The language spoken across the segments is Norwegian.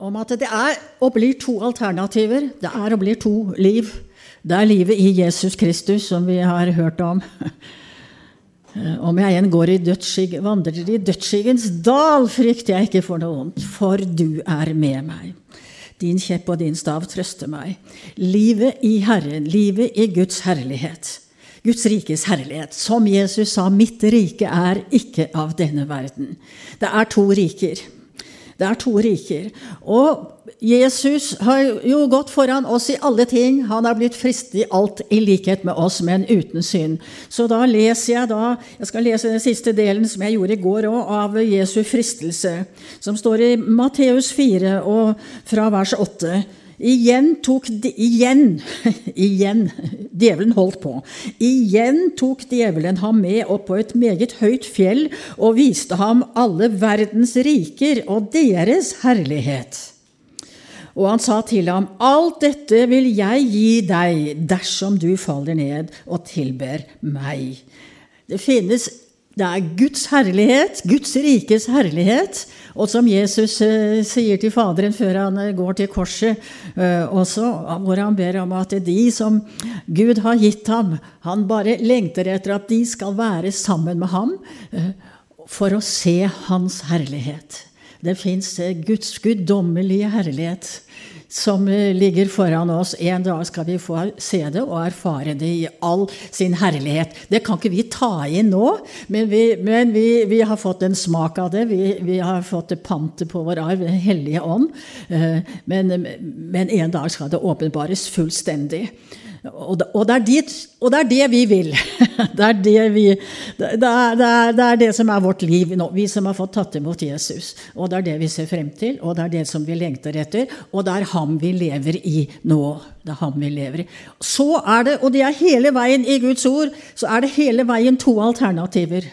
om at det er og blir to alternativer. Det er og blir to liv. Det er livet i Jesus Kristus, som vi har hørt om. Om jeg igjen går i dødsskygg, vandrer i dødsskyggens dal, frykter jeg ikke for noe vondt, for du er med meg. Din kjepp og din stav trøster meg. Livet i Herren, livet i Guds herlighet. Guds rikes herlighet. Som Jesus sa, mitt rike er ikke av denne verden. Det er to riker. Det er to riker. Og Jesus har jo gått foran oss i alle ting. Han har blitt fristet i alt i likhet med oss, men uten synd. Så da leser jeg da Jeg skal lese den siste delen som jeg gjorde i går òg, av Jesu fristelse, som står i Matteus 4 og fra vers 8. Igjen tok igjen, igjen, djevelen holdt på. Igjen tok djevelen ham med opp på et meget høyt fjell og viste ham alle verdens riker og deres herlighet. Og han sa til ham, Alt dette vil jeg gi deg dersom du faller ned og tilber meg. Det finnes det er Guds herlighet, Guds rikes herlighet. Og som Jesus eh, sier til Faderen før han eh, går til korset, eh, også, hvor han ber om at de som Gud har gitt ham, han bare lengter etter at de skal være sammen med ham eh, for å se hans herlighet. Det fins eh, Guds guddommelige herlighet som eh, ligger foran oss. En dag skal vi få se det og erfare det i all sin herlighet. Det kan ikke vi ta inn nå, men vi, men vi, vi har fått en smak av det. Vi, vi har fått det pantet på vår arv, Den hellige ånd. Eh, men, men en dag skal det åpenbares fullstendig. Og og, det dit, og det, er det, vi vil. Det er det, vi, det, er, det er det, som er vårt liv nå, vi som har fått tatt imot Jesus. Og det er det vi ser frem til, og det er det som vi lengter etter. Og det er ham vi lever i nå. Det er ham vi lever i. Så er det, og det er hele veien i Guds ord, så er det hele veien to alternativer.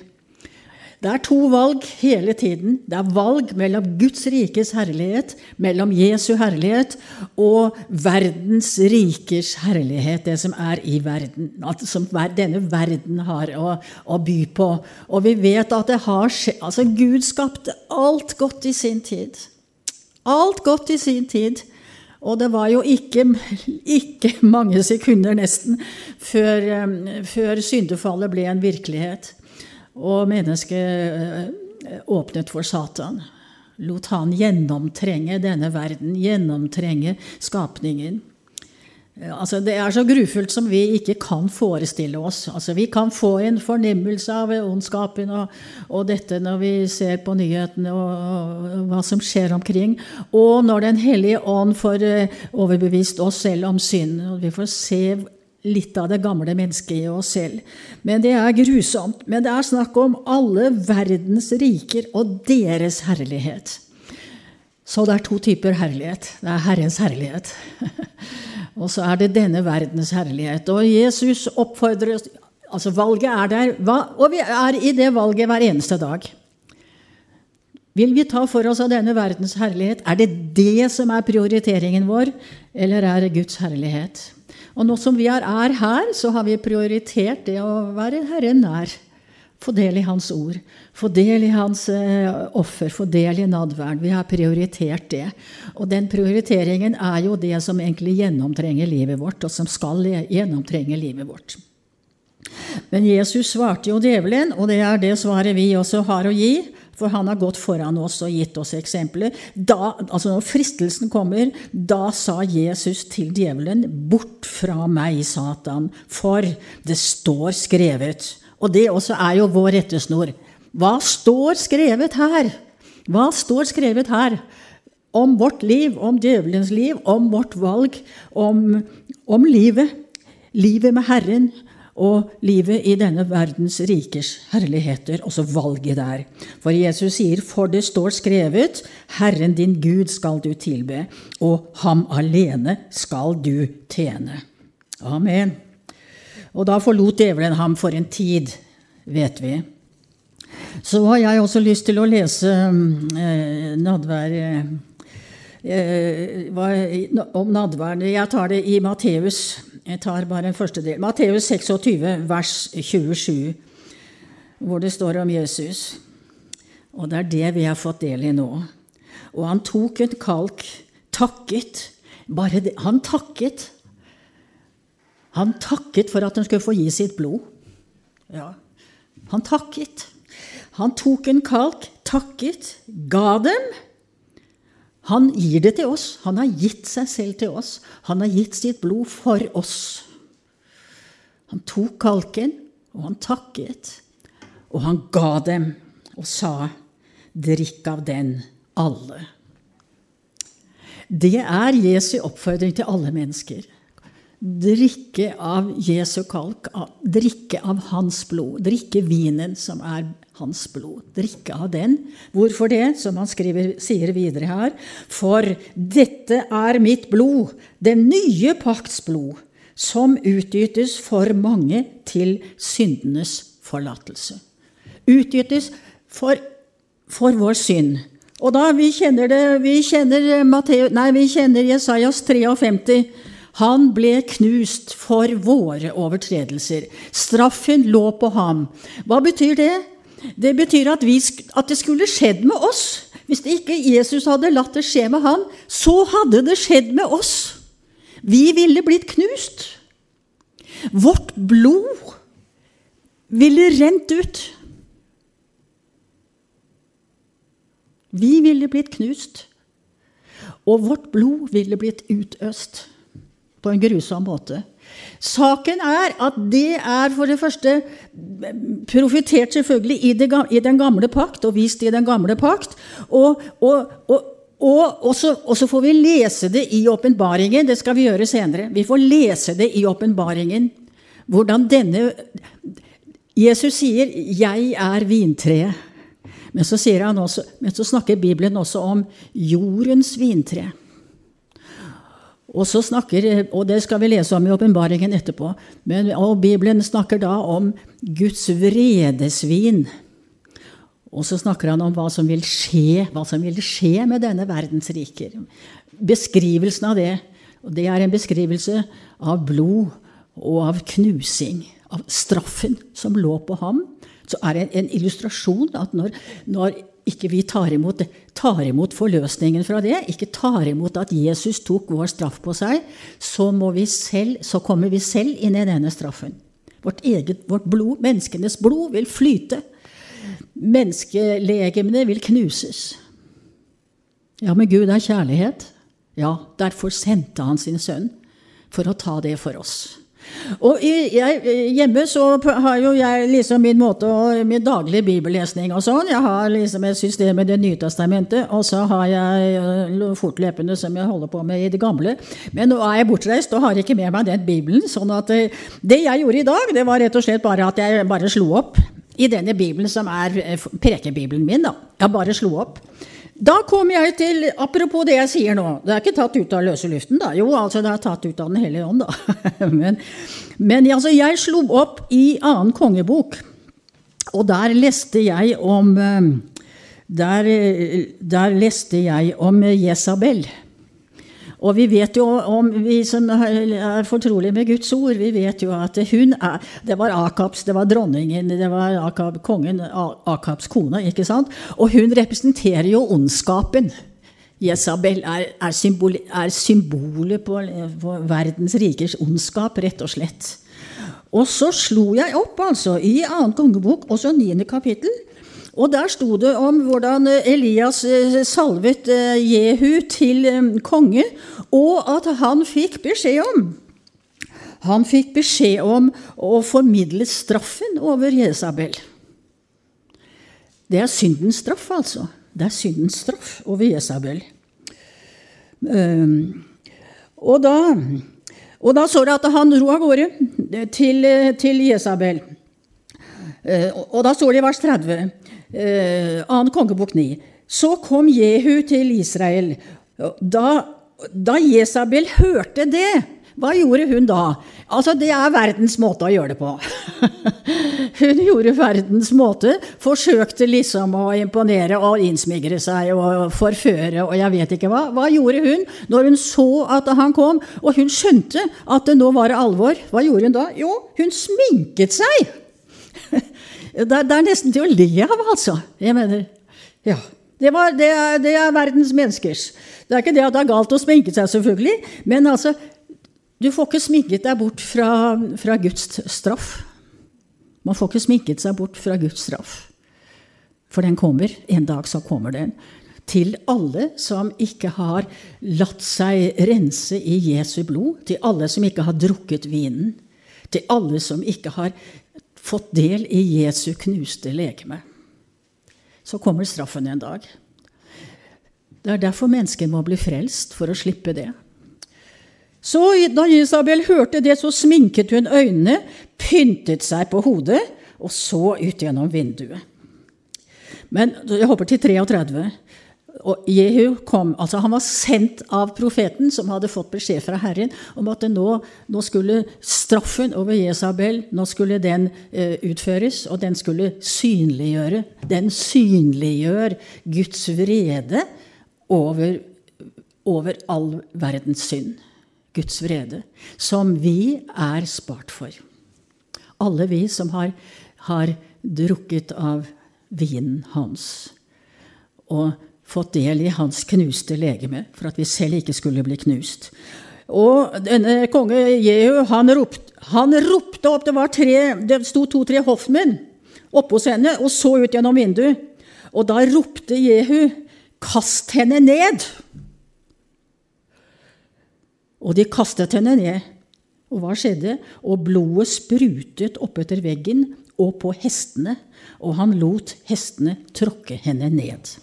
Det er to valg hele tiden. Det er valg mellom Guds rikes herlighet, mellom Jesu herlighet, og verdens rikers herlighet, det som er i verden. Som denne verden har å, å by på. Og vi vet at det har skjedd Altså, Gud skapte alt godt i sin tid. Alt godt i sin tid. Og det var jo ikke, ikke mange sekunder, nesten, før, før syndefallet ble en virkelighet og mennesket eh, åpnet for Satan. Lot han gjennomtrenge denne verden, gjennomtrenge skapningen. Eh, altså, det er så grufullt som vi ikke kan forestille oss. Altså, vi kan få en fornemmelse av ondskapen og, og, dette når vi ser på nyhetene og, og, hva som skjer omkring. Og når Den hellige ånd får eh, overbevist oss selv om synd. og Vi får se litt av det gamle mennesket i oss selv. Men det er grusomt. Men det er snakk om alle verdens riker og deres herlighet. Så det er to typer herlighet. Det er Herrens herlighet. og så er det denne verdens herlighet. Og Jesus oppfordrer oss Altså, valget er der. Og vi er i det valget hver eneste dag. Vil vi ta for oss av denne verdens herlighet? Er det det som er prioriteringen vår, eller er det Guds herlighet? Og nå som vi er her, så har vi prioritert det å være Herren nær. Få del i Hans ord. Få del i Hans eh, offer. Få del i nadværen. Vi har prioritert det. Og den prioriteringen er jo det som egentlig gjennomtrenger livet vårt, og som skal gjennomtrenge livet vårt. Men Jesus svarte jo djevelen, og det er det svaret vi også har å gi. For han har gått foran oss og gitt oss eksempler. Da, altså når fristelsen kommer, da sa Jesus til djevelen, 'Bort fra meg, Satan, for det står skrevet.' Og det også er jo vår rettesnor. Hva står skrevet her? Hva står skrevet her? Om vårt liv, om djevelens liv, om vårt valg, om, om livet. Livet med Herren, og livet i denne verdens rikers herligheter, også valget der. For Jesus sier, for det står skrevet, Herren din Gud skal du tilbe, og ham alene skal du tjene. Amen. Og da forlot djevelen ham for en tid, vet vi. Så har jeg også lyst til å lese eh, nadvær eh, hva, om nadværen. Jeg tar det i Matteus jeg tar bare en første del. Matteus 26, vers 27, hvor det står om Jesus. Og det er det vi har fått del i nå. og han tok en kalk, takket. Bare det, han takket. Han takket for at han skulle få gi sitt blod. Ja, han takket. Han tok en kalk, takket, ga dem. Han gir det til oss. Han har gitt seg selv til oss. Han har gitt sitt blod for oss. Han tok kalken, og han takket, og han ga dem og sa, drikk av den, alle. Det er Jesu oppfordring til alle mennesker. Drikke av Jesu kalk, drikke av hans blod. Drikke vinen som er hans blod. Drikke av den. Hvorfor det? Som han skriver, sier videre her. For dette er mitt blod, den nye pakts blod, som utgytes for mange til syndenes forlatelse. Utgytes for, for vår synd. Og da vi kjenner det, vi kjenner, Matteo, nei, vi kjenner Jesajas 53. Han ble knust for våre overtredelser. Straffen lå på ham. Hva betyr det? Det betyr at, vi, at, det skulle skjedd med oss. Hvis ikke Jesus hadde latt det skje med han, så hadde det skjedd med oss. Vi ville blitt knust. Vårt blod ville rent ut. Vi ville blitt knust. Og vårt blod ville blitt utøst på en grusom måte. Saken er at det er for det første profitert selvfølgelig i, det, i den gamle pakt og vist i den gamle pakt. Og, og, og, og så, også, får vi lese det i åpenbaringen. Det skal vi gjøre senere. Vi får lese det i åpenbaringen. Hvordan denne Jesus sier 'Jeg er vintreet'. Men også, men så snakker Bibelen også om jordens vintre. Og, snakker, og det skal vi lese om i åpenbaringen etterpå. Men, og Bibelen snakker da om Guds vredesvin. Og så snakker han om hva som vil skje, hva som vil skje med denne verdens riker. Beskrivelsen av det. Og det er en beskrivelse av blod og av knusing. Av straffen som lå på ham. Så er det en illustrasjon at når, når ikke vi tar imot, tar imot, forløsningen fra det, ikke tar imot at Jesus tok vår straff på seg, så, selv, så kommer vi selv inn i denne straffen. Vårt eget vårt blod, menneskenes blod, vil flyte. Menneskelegemene vil knuses. Ja, men Gud er kjærlighet. Ja, derfor sendte han sin sønn for å ta det for oss. Og jeg, Hjemme så har jo jeg liksom min måte og min daglige bibellesning og sånn. Jeg har liksom et system i Det nye testamentet, og så har jeg eh, fortløpende som jeg holder på med i det gamle. Men nå er jeg bortreist og har ikke med meg den bibelen. sånn at eh, det jeg gjorde i dag, det var rett og slett bare at jeg bare slo opp i denne bibelen som er eh, prekebibelen min. da. Jeg bare slo opp. Da kommer jeg til Apropos det jeg sier nå. Det er ikke tatt ut av løse luften, da. Jo, altså, det er tatt ut av Den hellige ånd, da. men, men altså, jeg slo opp i annen kongebok, og der leste jeg om eh, der, der leste jeg om Jesabel. Og vi vet jo om vi som er fortrolige med Guds ord, vi vet jo at hun er Det var Akabs, det var dronningen, det var Akab, kongen, Akabs kone, ikke sant? Og hun representerer jo ondskapen. Jesabel er, er, symbol, er symbolet på, på, verdens rikers ondskap, rett og slett. Og så slo jeg opp, altså, i annen kongebok, også niende kapittel, og der sto det om hvordan eh, Elias eh, salvet eh, Jehu til konge, og at han fikk beskjed om Han fikk beskjed om å formidle straffen over Jesabel. Det er syndens straff, altså. Det er syndens straff over Jesabel. Um, og, da, og da så det at han dro av gårde til, til Jesabel. Og da står det i vers 30 eh, annen kongebok 9. Så kom Jehu til Israel. Da, da Jesabel hørte det, hva gjorde hun da? Altså, Det er verdens måte å gjøre det på. hun gjorde verdens måte. Forsøkte liksom å imponere og innsmigre seg og forføre og jeg vet ikke hva. Hva gjorde hun når hun så at han kom, og hun skjønte at det nå var alvor? Hva gjorde hun da? Jo, hun sminket seg! Det, det, er nesten til å le av, altså. Jeg mener Ja. Det, var, det, er, det, er, verdens menneskers. Det er ikke det at det er galt å sminke seg, selvfølgelig, men altså, du får ikke sminket deg bort fra, fra Guds straff. Man får ikke sminket seg bort fra Guds straff. For den kommer. En dag så kommer den. Til alle som ikke har latt seg rense i Jesu blod. Til alle som ikke har drukket vinen. Til alle som ikke har fått del i Jesu knuste legeme så kommer straffen en dag. Det er derfor mennesker må bli frelst, for å slippe det. Så da Isabel hørte det, så sminket hun øynene, pyntet seg på hodet og så ut gjennom vinduet. Men jeg hopper til 33. Og Jehu kom, altså Han var sendt av profeten, som hadde fått beskjed fra Herren om at nå, nå, skulle straffen over Jesabel nå skulle den eh, utføres, og den skulle synliggjøre. Den synliggjør Guds vrede over, over all verdens synd. Guds vrede. Som vi er spart for. Alle vi som har, har drukket av vinen hans. Og fått del i hans knuste legeme, for at vi selv ikke skulle bli knust. Og denne konge Jehu, han, ropt, han ropte opp Det var tre, det sto to-tre hoffmenn oppe hos henne og så ut gjennom vinduet. Og da ropte Jehu, 'Kast henne ned!' Og de kastet henne ned. Og hva skjedde? Og blodet sprutet oppetter veggen og på hestene, og han lot hestene tråkke henne ned.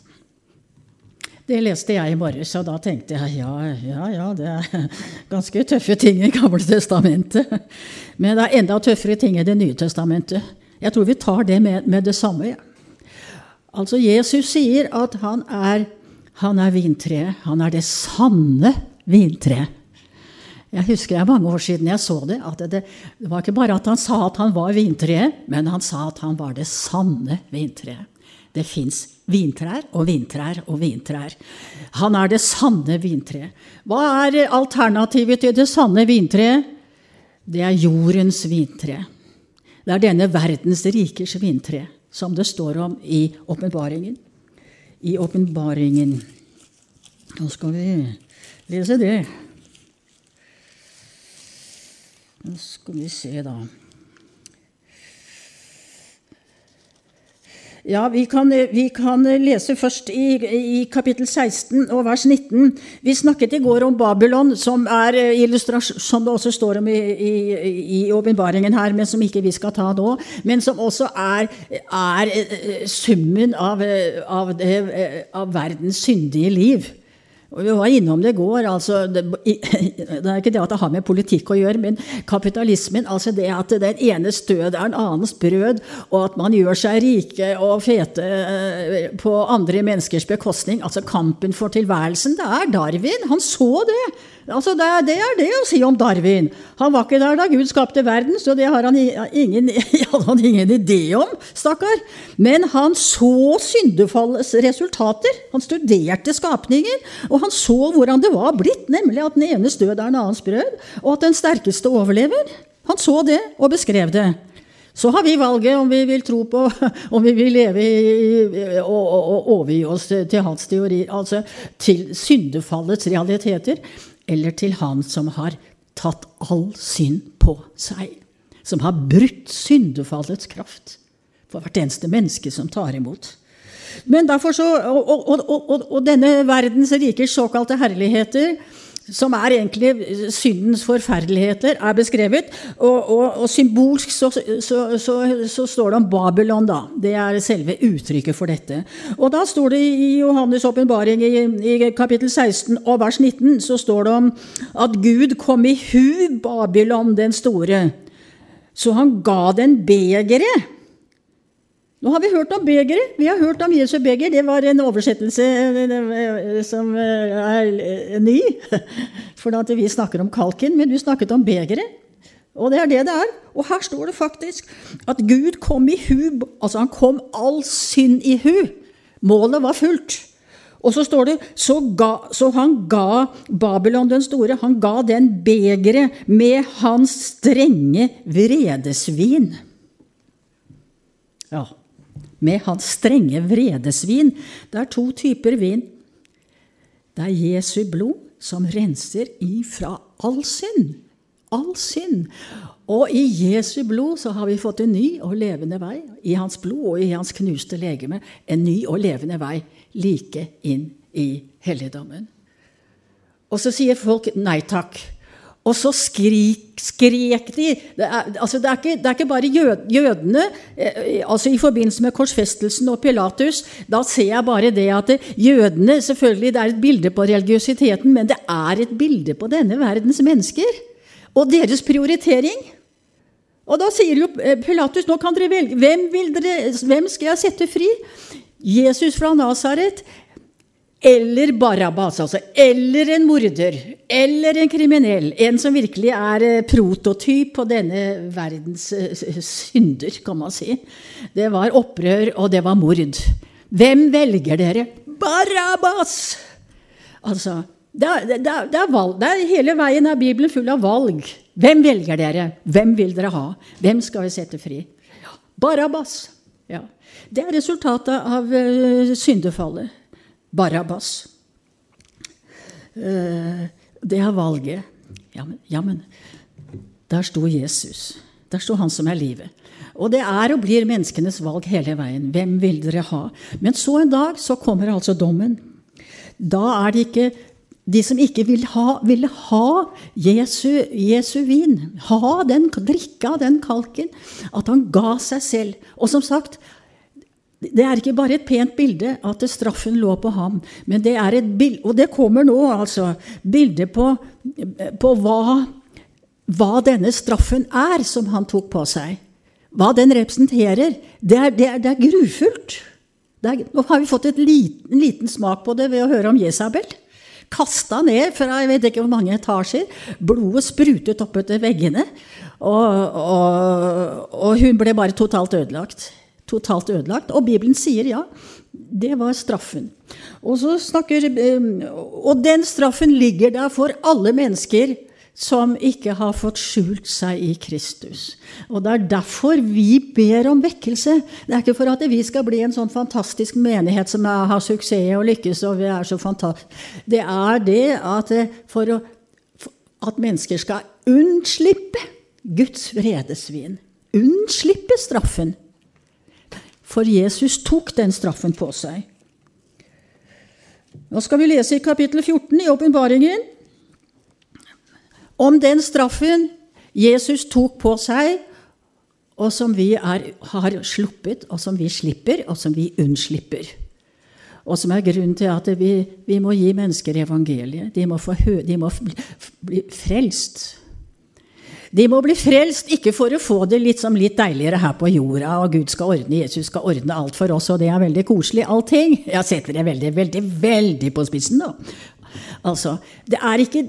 Det leste jeg i morges, og da tenkte jeg ja, ja, ja, det er ganske tøffe ting i Gamle testamentet. Men det er enda tøffere ting i Det nye testamentet. Jeg tror vi tar det med, med det samme. Ja. Altså, Jesus sier at han er, han er vintreet. Han er det sanne vintreet. Jeg husker er mange år siden jeg så det. at det, det var ikke bare at han sa at han var vintreet, men han sa at han var det sanne vintreet. Det fins vintrær og vintrær og vintrær. Han er det sanne vintreet. Hva er alternativet til det sanne vintreet? Det er jordens vintre. Det er denne verdens rikers vintre, som det står om i åpenbaringen. I åpenbaringen Nå skal vi lese det. Nå skal vi se, da. Ja, vi kan, vi kan, lese først i, i, kapittel 16 og vers 19. Vi snakket i går om Babylon, som, som det også står om i åpenbaringen her, men som ikke vi skal ta nå. Men som også er, er eh, summen av, av, det, av verdens syndige liv. Og Vi var innom det i går. Altså, det, det, er ikke det at det har med politikk å gjøre, men kapitalismen, altså det at den enes død er en annens brød, og at man gjør seg rike og fete eh, på andre menneskers bekostning. Altså kampen for tilværelsen. Det er Darwin. Han så det. Altså det, det, er det å si om Darwin. Han var ikke der da Gud skapte verden, så det har han ingen, hadde han ingen idé om, stakkar. Men han så syndefallets resultater. Han studerte skapninger, og han så hvordan det var blitt, nemlig at den enes død er en annens brød, og at den sterkeste overlever. Han så det og beskrev det. Så har vi valget om vi vil tro på, om vi vil leve i, og, overgi oss til hans teori, altså til syndefallets realiteter eller til Han som har tatt all synd på seg. Som har brutt syndefallets kraft for hvert eneste menneske som tar imot. Men derfor så, og, og, og, og denne verdens rikers såkalte herligheter som er egentlig syndens forferdeligheter, er beskrevet. Og, og, og symbolsk så, så, så, så, står det om Babylon, da. Det er selve uttrykket for dette. Og da står det i Johannes' åpenbaring i, i, kapittel 16 og vers 19 så står det om at Gud kom i hu Babylon den store, så han ga den begeret nå har vi hørt om begeret. Vi har hørt om Jesu beger. Det var en oversettelse eh, som eh, er ny. For at vi snakker om kalken, men du snakket om begeret. Og det er det det er. Og her står det faktisk at Gud kom i hu Altså, han kom all synd i hu. Målet var fullt. Og så står det så, ga, så han ga Babylon den store han ga den begeret med hans strenge vredesvin. Ja med hans strenge vredesvin. Det er to typer vin. Det er Jesu blod som renser ifra all synd. All synd. Og i Jesu blod så har vi fått en ny og levende vei. I hans blod og i hans knuste legeme en ny og levende vei like inn i helligdommen. Og så sier folk nei takk. Og så skrik, skrek de det er, altså det, er ikke, det er, ikke, bare jød, jødene eh, altså I forbindelse med korsfestelsen og Pilatus da ser jeg bare det at jødene selvfølgelig det er et bilde på religiøsiteten, men det er et bilde på denne verdens mennesker og deres prioritering. Og da sier jo eh, Pilatus nå kan dere velge hvem, dere, hvem skal jeg sette fri. Jesus fra Nasaret eller Barabbas, altså. Eller en morder. Eller en kriminell. En som virkelig er eh, prototyp på denne verdens eh, synder, kan man si. Det var opprør, og det var mord. Hvem velger dere? Barabbas! Altså, det er, det, er, det, er valg, det er Hele veien er Bibelen full av valg. Hvem velger dere? Hvem vil dere ha? Hvem skal vi sette fri? Barabbas. Ja. Det er resultatet av uh, syndefallet. Barabbas. Uh, det er valget. Ja, men der sto Jesus. Der sto han som er livet. Og det er og blir menneskenes valg hele veien. Hvem vil dere ha? Men så en dag så kommer altså dommen. Da er det ikke de som ikke vil ha, ville ha Jesu, Jesu, vin, ha den, drikke av den kalken, at han ga seg selv. Og som sagt, det er ikke bare et pent bilde at straffen lå på ham, men det er et bilde, og det kommer nå, altså, bilde på, på hva, hva, denne straffen er som han tok på seg. Hva den representerer. Det er, det er, det er grufullt. Det er, nå har vi fått liten, en liten smak på det ved å høre om Jesabel. Kasta ned fra jeg vet ikke hvor mange etasjer. Blodet sprutet oppetter veggene. Og, og, og hun ble bare totalt ødelagt totalt ødelagt. Og Bibelen sier ja, det var straffen. Og, snakker, eh, og den straffen ligger der for alle mennesker som ikke har fått skjult seg i Kristus. Og Det er derfor vi ber om vekkelse. Det er ikke for at vi skal bli en sånn fantastisk menighet som har suksess og lykkes. og vi er så Det er det at eh, for å, at mennesker skal unnslippe Guds vredesvin. Unnslippe straffen. For Jesus tok den straffen på seg. Nå skal vi lese i kapittel 14 i åpenbaringen om den straffen Jesus tok på seg, og som vi er, har sluppet, og som vi slipper, og som vi unnslipper. Og som er grunnen til at vi, vi må gi mennesker evangeliet. De må, få, de må bli, frelst. De må bli frelst, ikke for å få det litt, som litt deiligere her på jorda, og Gud skal ordne, Jesus skal ordne alt for oss, og det er veldig koselig, allting. Jeg setter det veldig, veldig, veldig på spissen, nå. Altså, det er ikke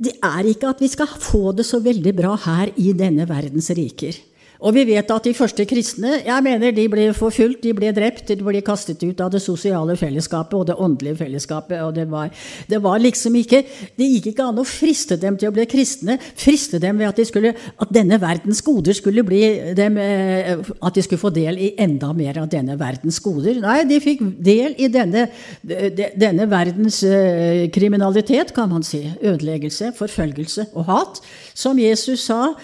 det er ikke at vi skal få det så veldig bra her i denne verdens riker. Og vi vet at de første kristne jeg mener de ble forfulgt, de ble drept, de ble kastet ut av det sosiale fellesskapet og det åndelige fellesskapet. og Det var, det var liksom ikke, det gikk ikke an å friste dem til å bli kristne. Friste dem ved at, de skulle, at denne verdens goder skulle bli dem, eh, At de skulle få del i enda mer av denne verdens goder. Nei, de fikk del i denne, denne verdens eh, kriminalitet, kan man si. Ødeleggelse, forfølgelse og hat. Som Jesus sa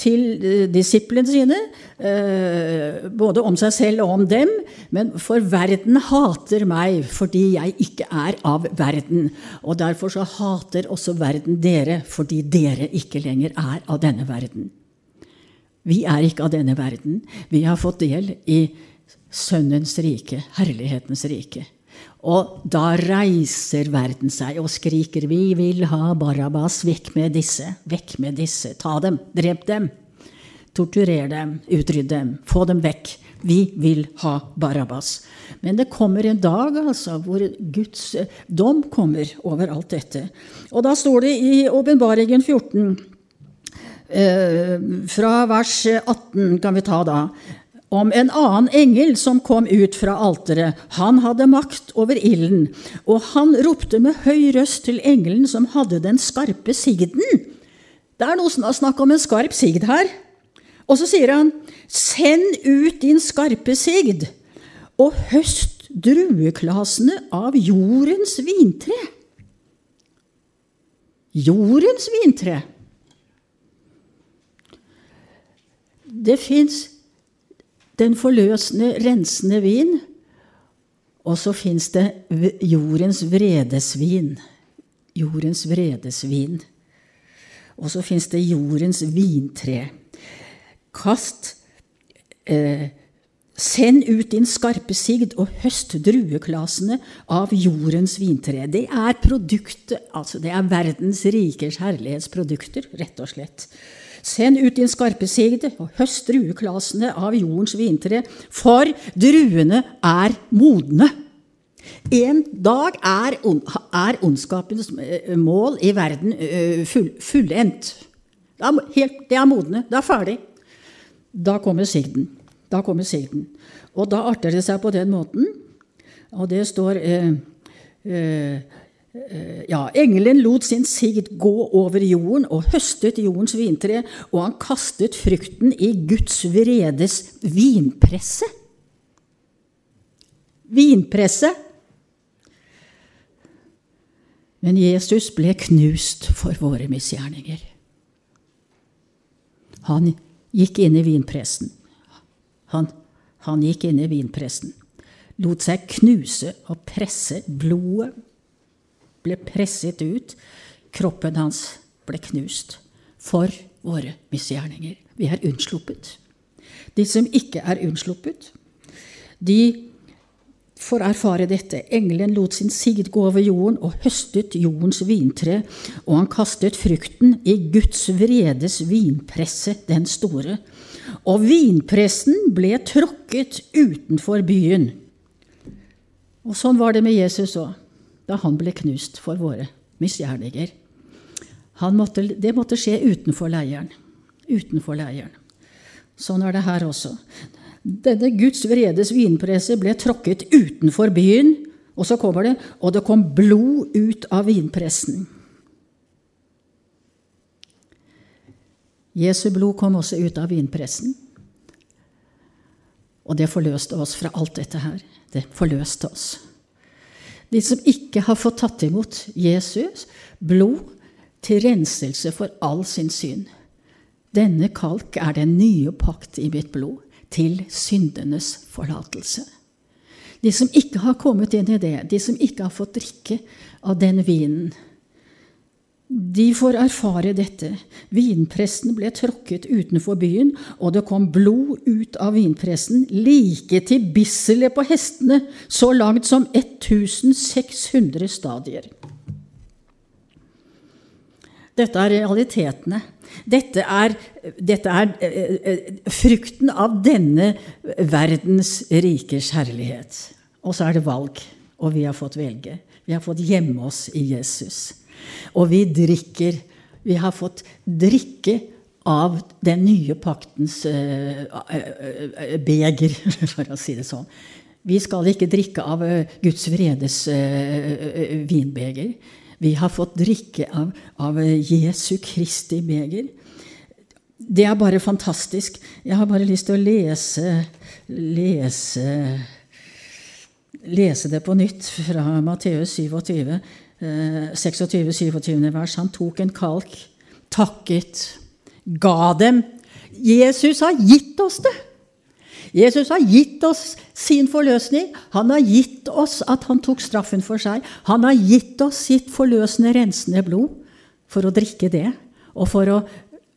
til eh, disiplene sine, eh, både om seg selv og om dem. Men for verden hater meg fordi jeg ikke er av verden. Og derfor så hater også verden dere fordi dere ikke lenger er av denne verden. Vi er ikke av denne verden. Vi har fått del i Sønnens rike, herlighetens rike. Og da reiser verden seg og skriker 'Vi vil ha Barabas! Vekk med disse! Vekk med disse! Ta dem! Drep dem! Torturer dem! Utrydd dem! Få dem vekk! Vi vil ha Barabas. Men det kommer en dag altså, hvor Guds dom kommer over alt dette. Og da står det i Åpenbaringen 14, eh, fra vers 18 kan vi ta da om en annen engel som kom ut fra alteret. Han hadde makt over ilden, og han ropte med høy røst til engelen som hadde den skarpe sigden. Det er noe snakk om en skarp sigd her. Og så sier han, send ut din skarpe sigd og høst drueklasene av jordens vintre. Jordens vintre. Det fins den forløsende, rensende vin, og så fins det jordens vredesvin. Jordens vredesvin. Og så fins det jordens vintre. Kast eh, Send ut din skarpe sigd og høst drueklasene av jordens vintre. Det er produktet, altså det er verdens rikers herlighetsprodukter, rett og slett. Send ut din skarpe sigd og høst drueklasene av jordens vintre, for druene er modne. En dag er, er ondskapens eh, mål i verden eh, full, fullendt. Det er modne. Det er ferdig. Da kommer sigden. Da kommer sigden. Og da arter det seg på den måten. Og det står eh, eh, ja, Engelen lot sin sigd gå over jorden og høstet jordens vintre, og han kastet frukten i Guds vredes vinpresse. Vinpresse. Men Jesus ble knust for våre misgjerninger. Han gikk inn i vinpressen. Han, han gikk inn i vinpressen, lot seg knuse og presse. Blodet ble presset ut. Kroppen hans ble knust for våre misgjerninger. Vi er unnsluppet. De som ikke er unnsluppet, de får erfare dette. Engelen lot sin sigd gå over jorden og høstet jordens vintre, og han kastet frukten i Guds vredes vinpresse, den store. Og vinpressen ble tråkket utenfor byen. Og sånn var det med Jesus òg, da han ble knust for våre misgjerninger. Måtte, det måtte skje utenfor leiren. Utenfor leiren. Sånn er det her også. Denne Guds vredes vinpresse ble tråkket utenfor byen, og så kommer det og det kom blod ut av vinpressen. Jesu blod kom også ut av vinpressen. Og det forløste oss fra alt dette her. Det forløste oss. De som ikke har fått tatt imot Jesus blod til renselse for all sin synd. Denne kalk er den nye pakt i mitt blod, til syndenes forlatelse. De som ikke har kommet inn i det, de som ikke har fått drikke av den vinen, de får erfare dette. Vinpressen ble tråkket utenfor byen, og det kom blod ut av vinpressen like til bisselet på hestene, så langt som 1600 stadier. Dette er realitetene. Dette er, dette er eh, eh, frukten av denne verdens rikers herlighet. Og så er det valg, og vi har fått velge. Vi har fått gjemme oss i Jesus. Og vi drikker. Vi har fått drikke av den nye paktens uh, uh, beger, for å si det sånn. Vi skal ikke drikke av Guds vredes vinbeger. Vi har fått drikke av, av Jesu Kristi beger. Det er bare fantastisk. Jeg har bare lyst til å lese, lese, lese det på nytt fra Matteus 27. 26-27. vers. Han tok en kalk, takket, ga dem. Jesus har gitt oss det! Jesus har gitt oss sin forløsning. Han har gitt oss at han tok straffen for seg. Han har gitt oss sitt forløsende, rensende blod for å drikke det, og for å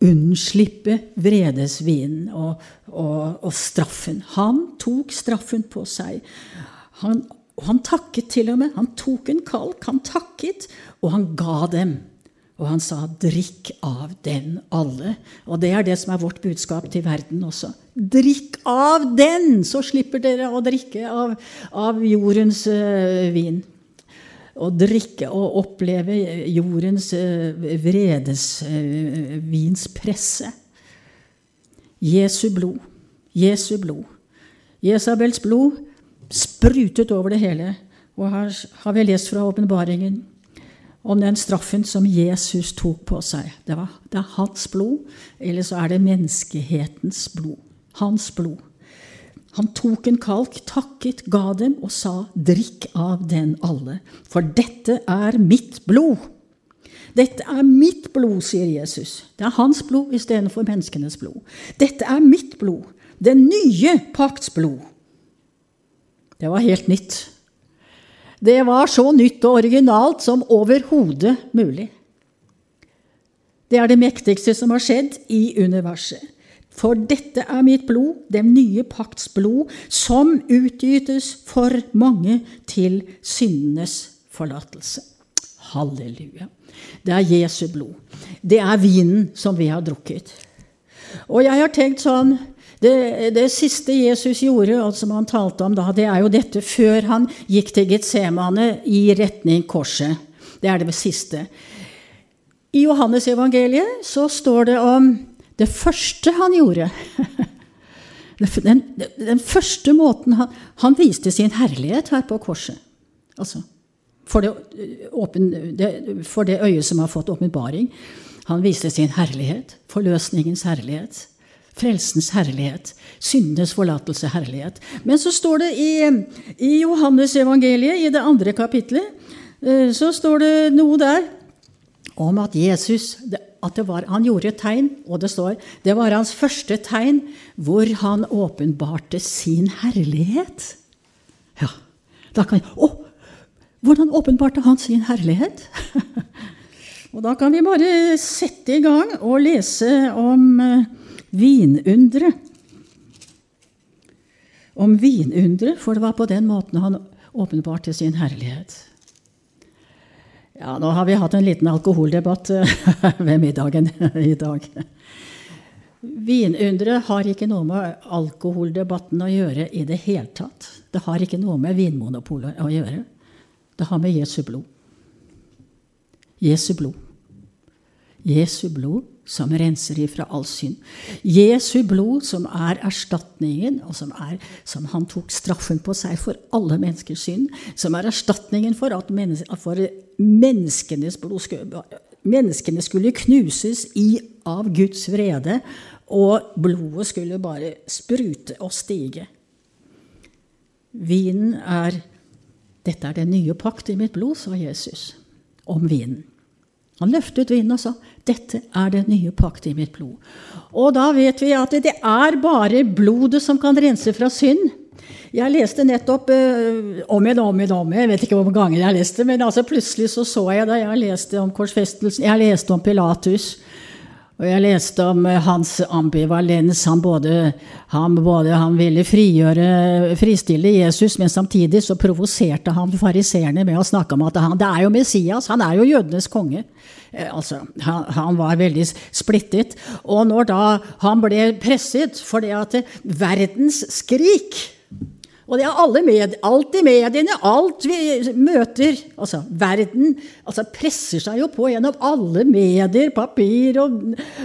unnslippe vredesvinen og, og, og straffen. Han tok straffen på seg. Han og han takket til og med. Han tok en kalk, han takket, og han ga dem. Og han sa, 'Drikk av den, alle'. Og det er det som er vårt budskap til verden også. Drikk av den, så slipper dere å drikke av, av jordens uh, vin. Å drikke og oppleve jordens uh, vredes uh, vins presse. Jesu blod. Jesu blod. Jesabels blod sprutet over det hele. Og her har vi lest fra åpenbaringen om den straffen som Jesus tok på seg. Det, var, det er hans blod, eller så er det menneskehetens blod. Hans blod. Han tok en kalk, takket, ga dem og sa, drikk av den alle, for dette er mitt blod. Dette er mitt blod, sier Jesus. Det er hans blod istedenfor menneskenes blod. Dette er mitt blod, den nye pakts blod. Det var helt nytt. Det var så nytt og originalt som overhodet mulig. Det er det mektigste som har skjedd i universet. For dette er mitt blod, den nye pakts blod, som utgytes for mange til syndenes forlatelse. Halleluja. Det er Jesu blod. Det er vinen som vi har drukket. Og jeg har tenkt sånn det, det, siste Jesus gjorde, og som han talte om da, det er jo dette før han gikk til Getsemane i retning korset. Det er det siste. I Johannes evangeliet så står det om det første han gjorde. Den, den første måten han, han, viste sin herlighet her på korset. Altså, for det, åpen, det, for det øyet som har fått åpenbaring. Han viste sin herlighet. Forløsningens herlighet. Frelsens herlighet. Syndenes forlatelse herlighet. Men så står det i, i Johannes evangeliet, i det andre kapitlet, eh, så står det noe der om at Jesus at var, Han gjorde et tegn, og det står det var hans første tegn hvor han åpenbarte sin herlighet. Ja, da kan Å! Hvordan åpenbarte han sin herlighet? og da kan vi bare sette i gang og lese om uh, vinunderet. Om vinunderet, for det var på den måten han åpenbarte sin herlighet. Ja, nå har vi hatt en liten alkoholdebatt eh, ved middagen i dag. Vinunderet har ikke noe med alkoholdebatten å gjøre i det hele tatt. Det har ikke noe med Vinmonopolet å gjøre. Det har med Jesu blod. Jesu blod. Jesu blod som renser ifra all synd. Jesu blod som er erstatningen, og som, er, som han tok straffen på seg for alle menneskers synd. Som er erstatningen for at for menneskenes blod skulle, menneskene skulle knuses i av Guds vrede, og blodet skulle bare sprute og stige. Vinen er Dette er den nye pakt i mitt blod, sa Jesus om vinen. Han løftet vinen og sa, 'Dette er den nye pakt i mitt blod'. Og da vet vi at det er bare blodet som kan rense fra synd. Jeg leste nettopp uh, om igjen om igjen, om jeg vet ikke hvor mange ganger jeg leste, men altså plutselig så, så jeg da jeg leste om korsfestelsen, jeg leste om Pilatus. Og jeg leste om eh, hans ambivalens. Han både, han, både, han ville frigjøre, fristille Jesus, men samtidig så provoserte han fariseerne med å snakke om at han, det er jo Messias, han er jo jødenes konge. Eh, altså, han, han, var veldig splittet. Og når da han ble presset fordi at verdens skrik og det er alle med, alt i mediene, alt vi møter altså Verden altså presser seg jo på gjennom alle medier, papir og,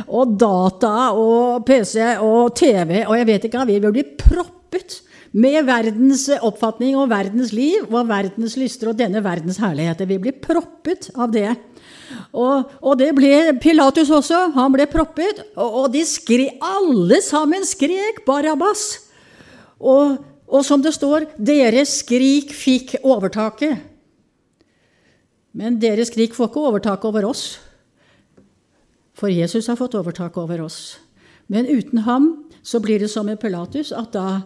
og data og PC og TV, og jeg vet ikke hva. Vi blir proppet med verdens oppfatning og verdens liv og verdens lyster og denne verdens herligheter. Vi blir proppet av det. Og, og, det ble Pilatus også. Han ble proppet. Og, og de skri, alle sammen skrek 'Barabas'. Og og som det står, deres skrik fikk overtaket. Men deres skrik får ikke overtak over oss. For Jesus har fått overtak over oss. Men uten ham så blir det som med Pilatus, at da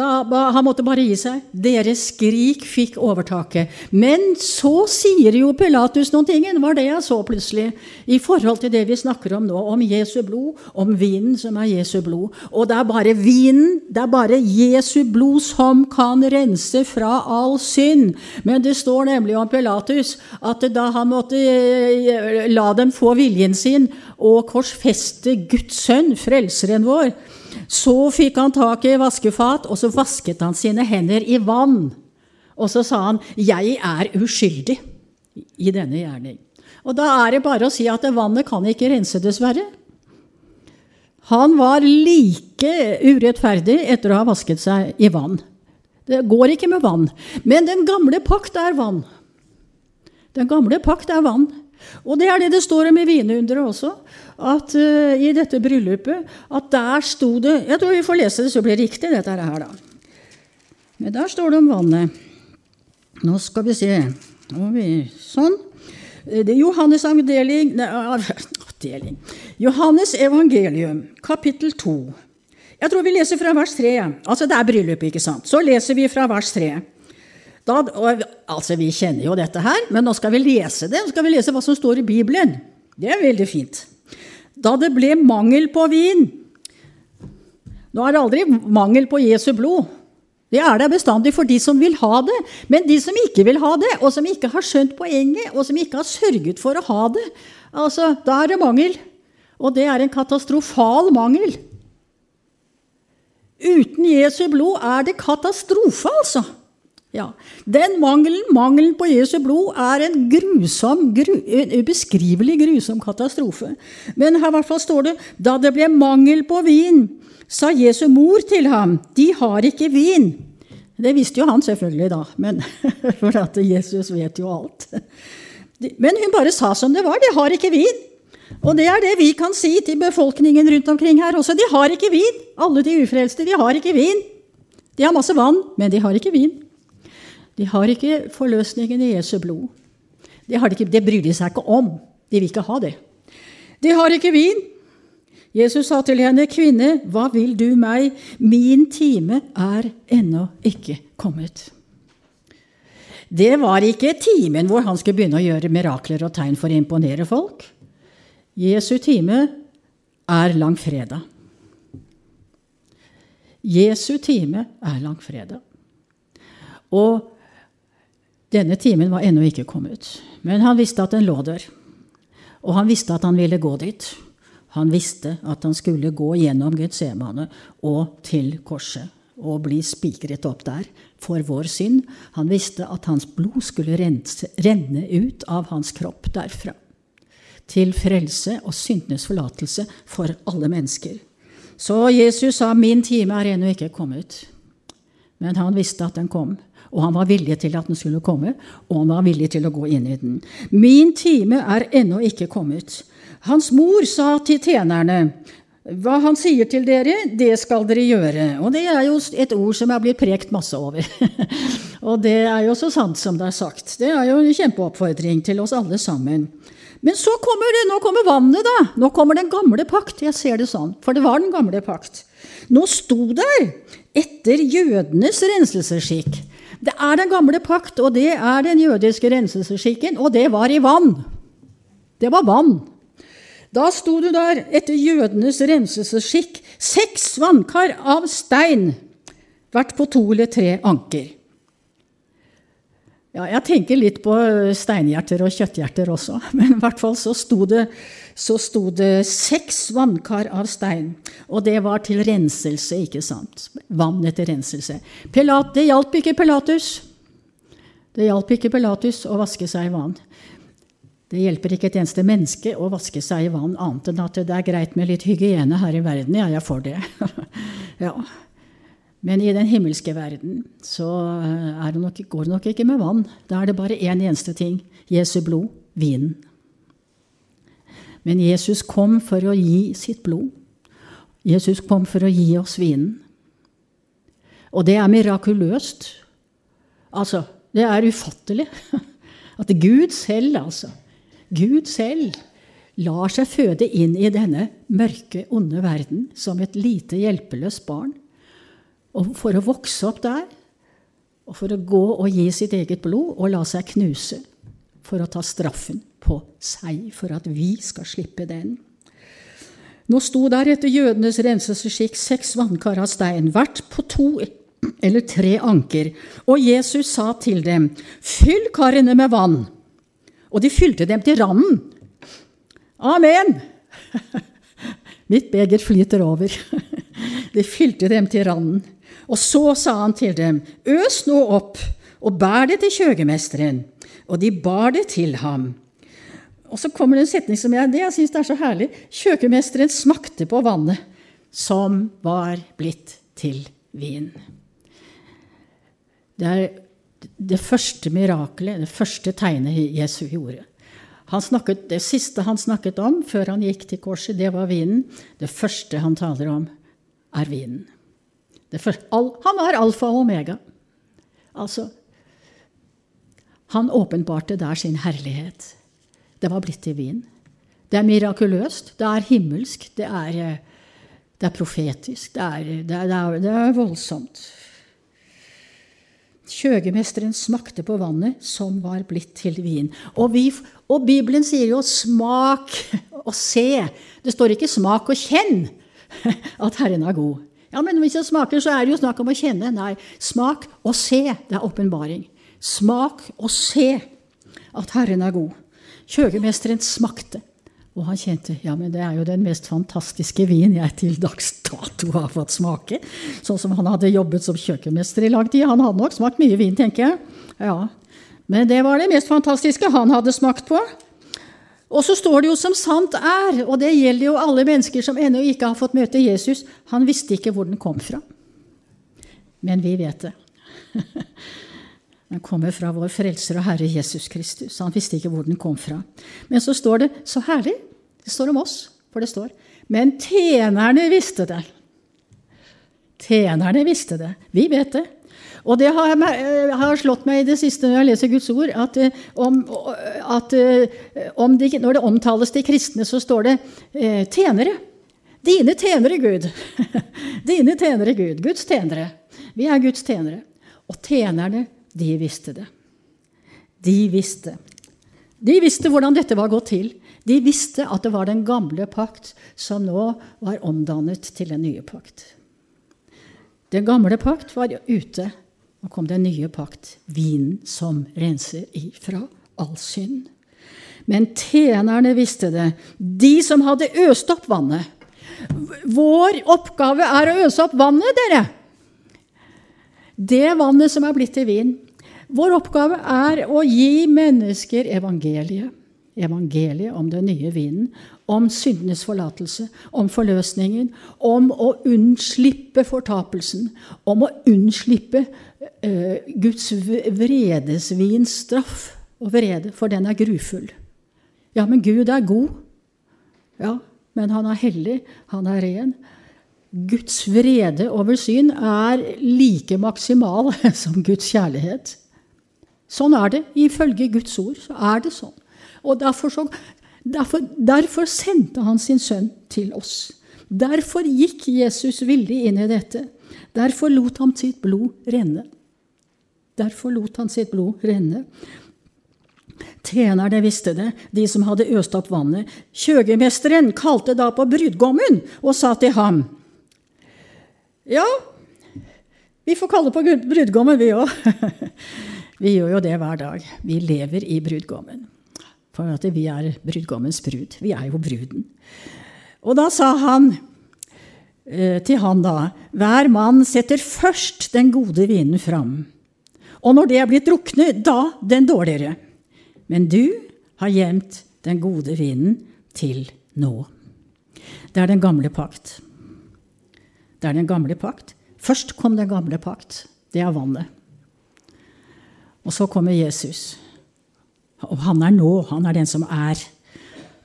da, han måtte bare gi seg. Deres skrik fikk overtaket. Men så sier jo Pilatus noen ting. Det var det jeg så plutselig. I forhold til det vi snakker om nå, om Jesu blod, om vinen som er Jesu blod. Og det er bare vinen, det er bare Jesu blod som kan rense fra all synd. Men det står nemlig om Pilatus at da han måtte eh, la dem få viljen sin og korsfeste Guds sønn, frelseren vår, så fikk han tak i vaskefat, og så vasket han sine hender i vann. Og så sa han, 'Jeg er uskyldig i denne gjerning'. Og da er det bare å si at vannet kan ikke rense, dessverre. Han var like urettferdig etter å ha vasket seg i vann. Det går ikke med vann. Men den gamle pakt er vann. Den gamle pakt er vann. Og det er det det står om i vinunderet også. At uh, i dette bryllupet at der sto det Jeg tror vi får lese det, så blir det riktig, dette her, da. Men der står det om vannet. Nå skal vi se. Sånn. Det er Johannes avdeling, avdeling. Johannes evangelium, kapittel 2. Jeg tror vi leser fra vers 3. Altså, det er bryllupet, ikke sant? Så leser vi fra vers 3. Da, og, altså, Vi kjenner jo dette her, men nå skal vi lese det. Nå skal vi lese hva som står i Bibelen. Det er veldig fint. Da det ble mangel på vin Nå er det aldri mangel på Jesu blod. Det er der bestandig for de som vil ha det. Men de som ikke vil ha det, og som ikke har skjønt poenget, og som ikke har sørget for å ha det, altså, da er det mangel. Og det er en katastrofal mangel. Uten Jesu blod er det katastrofe, altså. Ja. Den mangelen, mangelen på Jesu blod, er en grusom, gru, en ubeskrivelig grusom katastrofe. Men her hvert fall står det da det ble mangel på vin, sa Jesu mor til ham, de har ikke vin. Det visste jo han selvfølgelig, da, men, for at Jesus vet jo alt. Men hun bare sa som det var, de har ikke vin. Og det er det vi kan si til befolkningen rundt omkring her også. De har ikke vin. Alle de ufrelste, de har ikke vin. De har masse vann, men de har ikke vin. De har ikke forløsningen i Jesu blod. Det, de ikke, det bryr de seg ikke om. De vil ikke ha det. De har ikke vin. Jesus sa til henne, 'Kvinne, hva vil du meg? Min time er ennå ikke kommet.' Det var ikke timen hvor han skulle begynne å gjøre mirakler og tegn for å imponere folk. Jesu time er langfredag. Jesu time er langfredag. Og denne timen var ennå ikke kommet, men han visste at den lå der. Og han visste at han ville gå dit. Han visste at han skulle gå gjennom Getsemane og til korset og bli spikret opp der for vår synd. Han visste at hans blod skulle renne ut av hans kropp derfra. Til frelse og syndenes forlatelse for alle mennesker. Så Jesus sa, 'Min time er ennå ikke kommet'. Men han visste at den kom. Og han var villig til at den skulle komme, og han var villig til å gå inn i den. Min time er ennå ikke kommet. Hans mor sa til tjenerne, hva han sier til dere, det skal dere gjøre. Og det er jo et ord som er blitt prekt masse over. og det er jo så sant som det er sagt. Det er jo en kjempeoppfordring til oss alle sammen. Men så kommer det, nå kommer vannet, da. Nå kommer den gamle pakt. Jeg ser det sånn, for det var den gamle pakt. Nå sto der etter jødenes renselsesskikk det er den gamle pakt, og det er den jødiske renselsesskikken, og det var i vann. Det var vann. Da sto du der etter jødenes renselsesskikk, seks vannkar av stein, hvert på to eller tre anker. Ja, jeg tenker litt på steinhjerter og kjøtthjerter også, men i hvert fall så sto det, så sto det seks vannkar av stein. Og det var til renselse, ikke sant? Vann etter renselse. Pilat, det hjalp ikke Pilatus. Det hjalp ikke Pilatus å vaske seg i vann. Det hjelper ikke et eneste menneske å vaske seg i vann, annet enn at det er greit med litt hygiene her i verden. Ja, jeg får det. ja. Men i den himmelske verden så eh, det nok, går det nok ikke med vann. Da er det bare én en eneste ting Jesu blod vinen. Men Jesus kom for å gi sitt blod. Jesus kom for å gi oss vinen. Og det er mirakuløst. Altså, det er ufattelig. At Gud selv, altså, Gud selv lar seg føde inn i denne mørke, onde verden som et lite, hjelpeløst barn. Og for å vokse opp der, og for å gå og gi sitt eget blod og la seg knuse for å ta straffen på seg, for at vi skal slippe den. Nå sto der etter jødenes renselsesskikk seks vannkar av stein, hvert på to eller tre anker, og Jesus sa til dem, fyll karene med vann. Og de fylte dem til randen. Amen! Mitt beger flyter over. De fylte dem til randen. Og så sa han til dem, øs nå opp og bær det til kjøgemesteren. Og de bar det til ham. Og så kommer det en setning som jeg, det jeg syns er så herlig. Kjøkkenmesteren smakte på vannet som var blitt til vin. Det er det første mirakelet, det første tegnet Jesu gjorde. snakket, det siste han snakket om før han gikk til korset, det var vinen. Det første han taler om, er vinen. All, han var alfa og omega. Altså Han åpenbarte der sin herlighet. Det var blitt til vin. Det er mirakuløst, det er himmelsk, det er, det er profetisk, det er, det, er, det er, voldsomt. Kjøgemesteren smakte på vannet som var blitt til vin. Og, vi, og Bibelen sier jo 'smak og se'. Det står ikke 'smak og kjenn' at Herren er god. Ja, men hvis jeg smaker, så er det jo snakk om å kjenne. Nei, smak og se. Det er åpenbaring. Smak og se at Herren er god. Kjøkkenmesteren smakte. Og han kjente ja, men det er jo den mest fantastiske vin jeg til dags dato har fått smake. Sånn som han hadde jobbet som kjøkkenmester i lang tid. Han hadde nok smakt mye vin, tenker jeg. Ja. Men det var det mest fantastiske han hadde smakt på. Og så står det jo som sant er, og det gjelder jo alle mennesker som ennå ikke har fått møte Jesus. Han visste ikke hvor den kom fra. Men vi vet det. Den kommer fra vår Frelser og Herre Jesus Kristus. Han visste ikke hvor den kom fra. Men så står det så herlig. Det står om oss, for det står Men tjenerne visste det. Tjenerne visste det. Vi vet det. Og det har, jeg, har slått meg i det siste når jeg leser Guds ord, at, eh, om, at eh, om de, når det omtales de kristne, så står det eh, tjenere. Dine tjenere, Gud. Dine tjenere, Gud. Guds tjenere. Vi er Guds tjenere. Og tjenerne de visste det. De visste. De visste hvordan dette var gått til. De visste at det var den gamle pakt som nå var omdannet til den nye pakt. Den gamle pakt var ute. Nå kom den nye pakt, vinen som renser ifra all synd. Men tjenerne visste det, de som hadde øst opp vannet. Vår oppgave er å øse opp vannet, dere. Det vannet som er blitt til vin. Vår oppgave er å gi mennesker evangeliet. Evangeliet om den nye vinen, om syndenes forlatelse, om forløsningen, om å unnslippe fortapelsen, om å unnslippe Guds vredesvins straff og vrede, for den er grufull. Ja, men Gud er god. Ja, men han er hellig, han er ren. Guds vrede over syn er like maksimal som Guds kjærlighet. Sånn er det. Ifølge Guds ord så er det sånn. Og derfor, så, derfor, derfor sendte han sin sønn til oss. Derfor gikk Jesus villig inn i dette. Derfor lot han sitt blod renne. Derfor lot han sitt blod renne. Tjenerne visste det, de som hadde øst opp vannet. Kjøgemesteren kalte da på brudgommen og sa til ham ja, vi får kalle på brudgommen, vi òg. vi gjør jo det hver dag. Vi lever i brudgommen. For at vi er brudgommens brud. Vi er jo bruden. Og da sa han til han da Hver mann setter først den gode vinen fram. Og når det er blitt druknet, da den dårligere. Men du har gjemt den gode vinen til nå. Det er den gamle pakt. Det er den gamle pakt. Først kom den gamle pakt. Det er vannet. Og så kommer Jesus. Og han er nå. Han er den som er.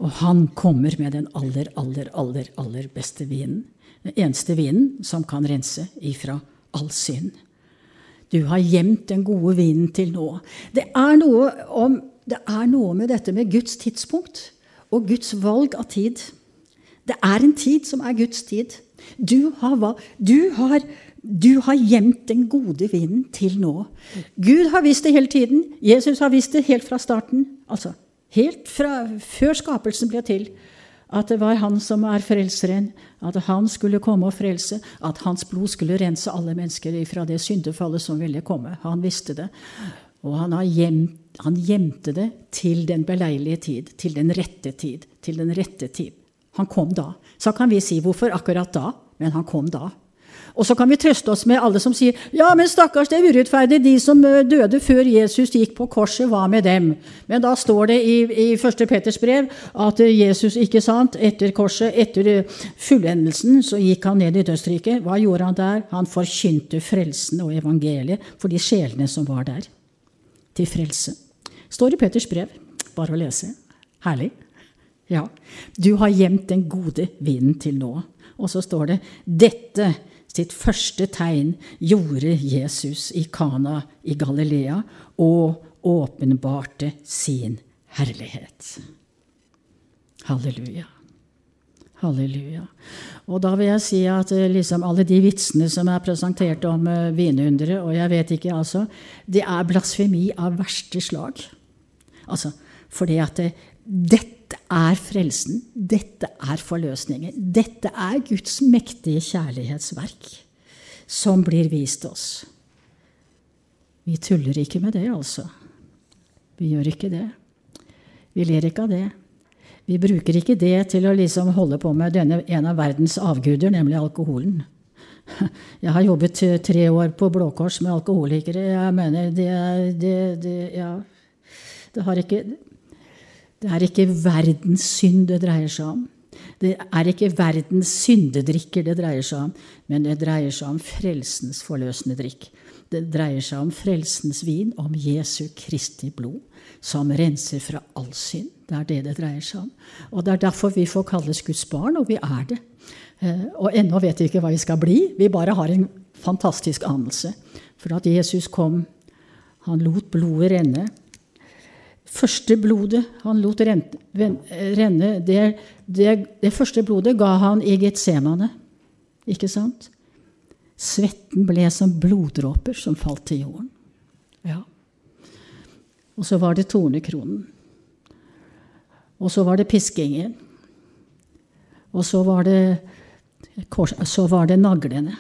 Og han kommer med den aller, aller, aller, aller beste vinen. Eneste vinen som kan rense ifra all synd. Du har gjemt den gode vinen til nå. Det er noe, om, det er noe med dette med Guds tidspunkt og Guds valg av tid. Det er en tid som er Guds tid. Du har, du har, du har gjemt den gode vinen til nå. Gud har visst det hele tiden. Jesus har visst det helt fra starten. Altså helt fra før skapelsen ble til. At det var han som er frelseren, at han skulle komme og frelse, at hans blod skulle rense alle mennesker fra det syndefallet som ville komme. Han visste det. Og han, gjemt, han gjemte det til den beleilige tid, til den rette tid. Til den rette tid. Han kom da. Så kan vi si hvorfor akkurat da, men han kom da. Og så kan vi trøste oss med alle som sier ja, men stakkars, det er urettferdig. De som eh, døde før Jesus gikk på korset, hva med dem? Men da står det i, i 1. Peters brev at Jesus, ikke sant, etter korset, etter eh, fullendelsen, så gikk han ned i dødsriket. Hva gjorde han der? Han forkynte frelsen og evangeliet for de sjelene som var der. Til frelse. Står i Peters brev. Bare å lese. Herlig. Ja. Du har gjemt den gode vinen til nå. Og så står det dette sitt første tegn gjorde Jesus i Kana i Galilea og åpenbarte sin herlighet. Halleluja. Halleluja. Og da vil jeg si at eh, liksom alle de vitsene som er presentert om uh, og jeg vet ikke, altså, det er blasfemi av verste slag. Altså, fordi at det, eh, dette er frelsen. Dette er forløsningen. Dette er Guds mektige kjærlighetsverk som blir vist oss. Vi tuller ikke med det, altså. Vi gjør ikke det. Vi ler ikke av det. Vi bruker ikke det til å liksom holde på med denne, en av verdens avguder, nemlig alkoholen. Jeg har jobbet tre år på Blå Kors med alkoholikere. Jeg mener det, det, det, ja, det har ikke det er ikke verdens synd det dreier seg om. Det er ikke verdens syndedrikker det dreier seg om, men det dreier seg om frelsens forløsende drikk. Det dreier seg om frelsens vin, om Jesu Kristi blod, som renser fra all synd. Det er det det dreier seg om. Og det er derfor vi får kalles Guds barn, og vi er det. Eh, og ennå vet vi ikke hva vi skal bli. Vi bare har en fantastisk anelse. For at Jesus kom, han lot blodet renne første blodet han lot renne, det, det, det, første blodet ga han i Getsemane. Ikke sant? Svetten ble som bloddråper som falt til jorden. Ja. Og så var det tornekronen. Og så var det piskingen. Og så var det, så var det naglene.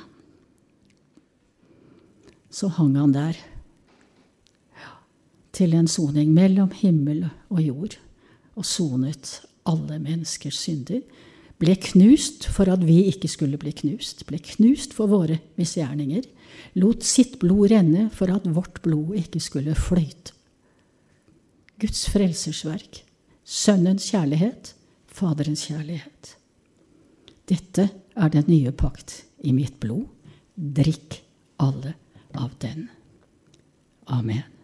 Så hang han der til en soning mellom himmel og jord, og sonet alle menneskers synder. Ble knust for at vi ikke skulle bli knust. Ble knust for våre misgjerninger. Lot sitt blod renne for at vårt blod ikke skulle fløyte. Guds frelsersverk. Sønnens kjærlighet. Faderens kjærlighet. Dette er den nye pakt i mitt blod. Drikk alle av den. Amen.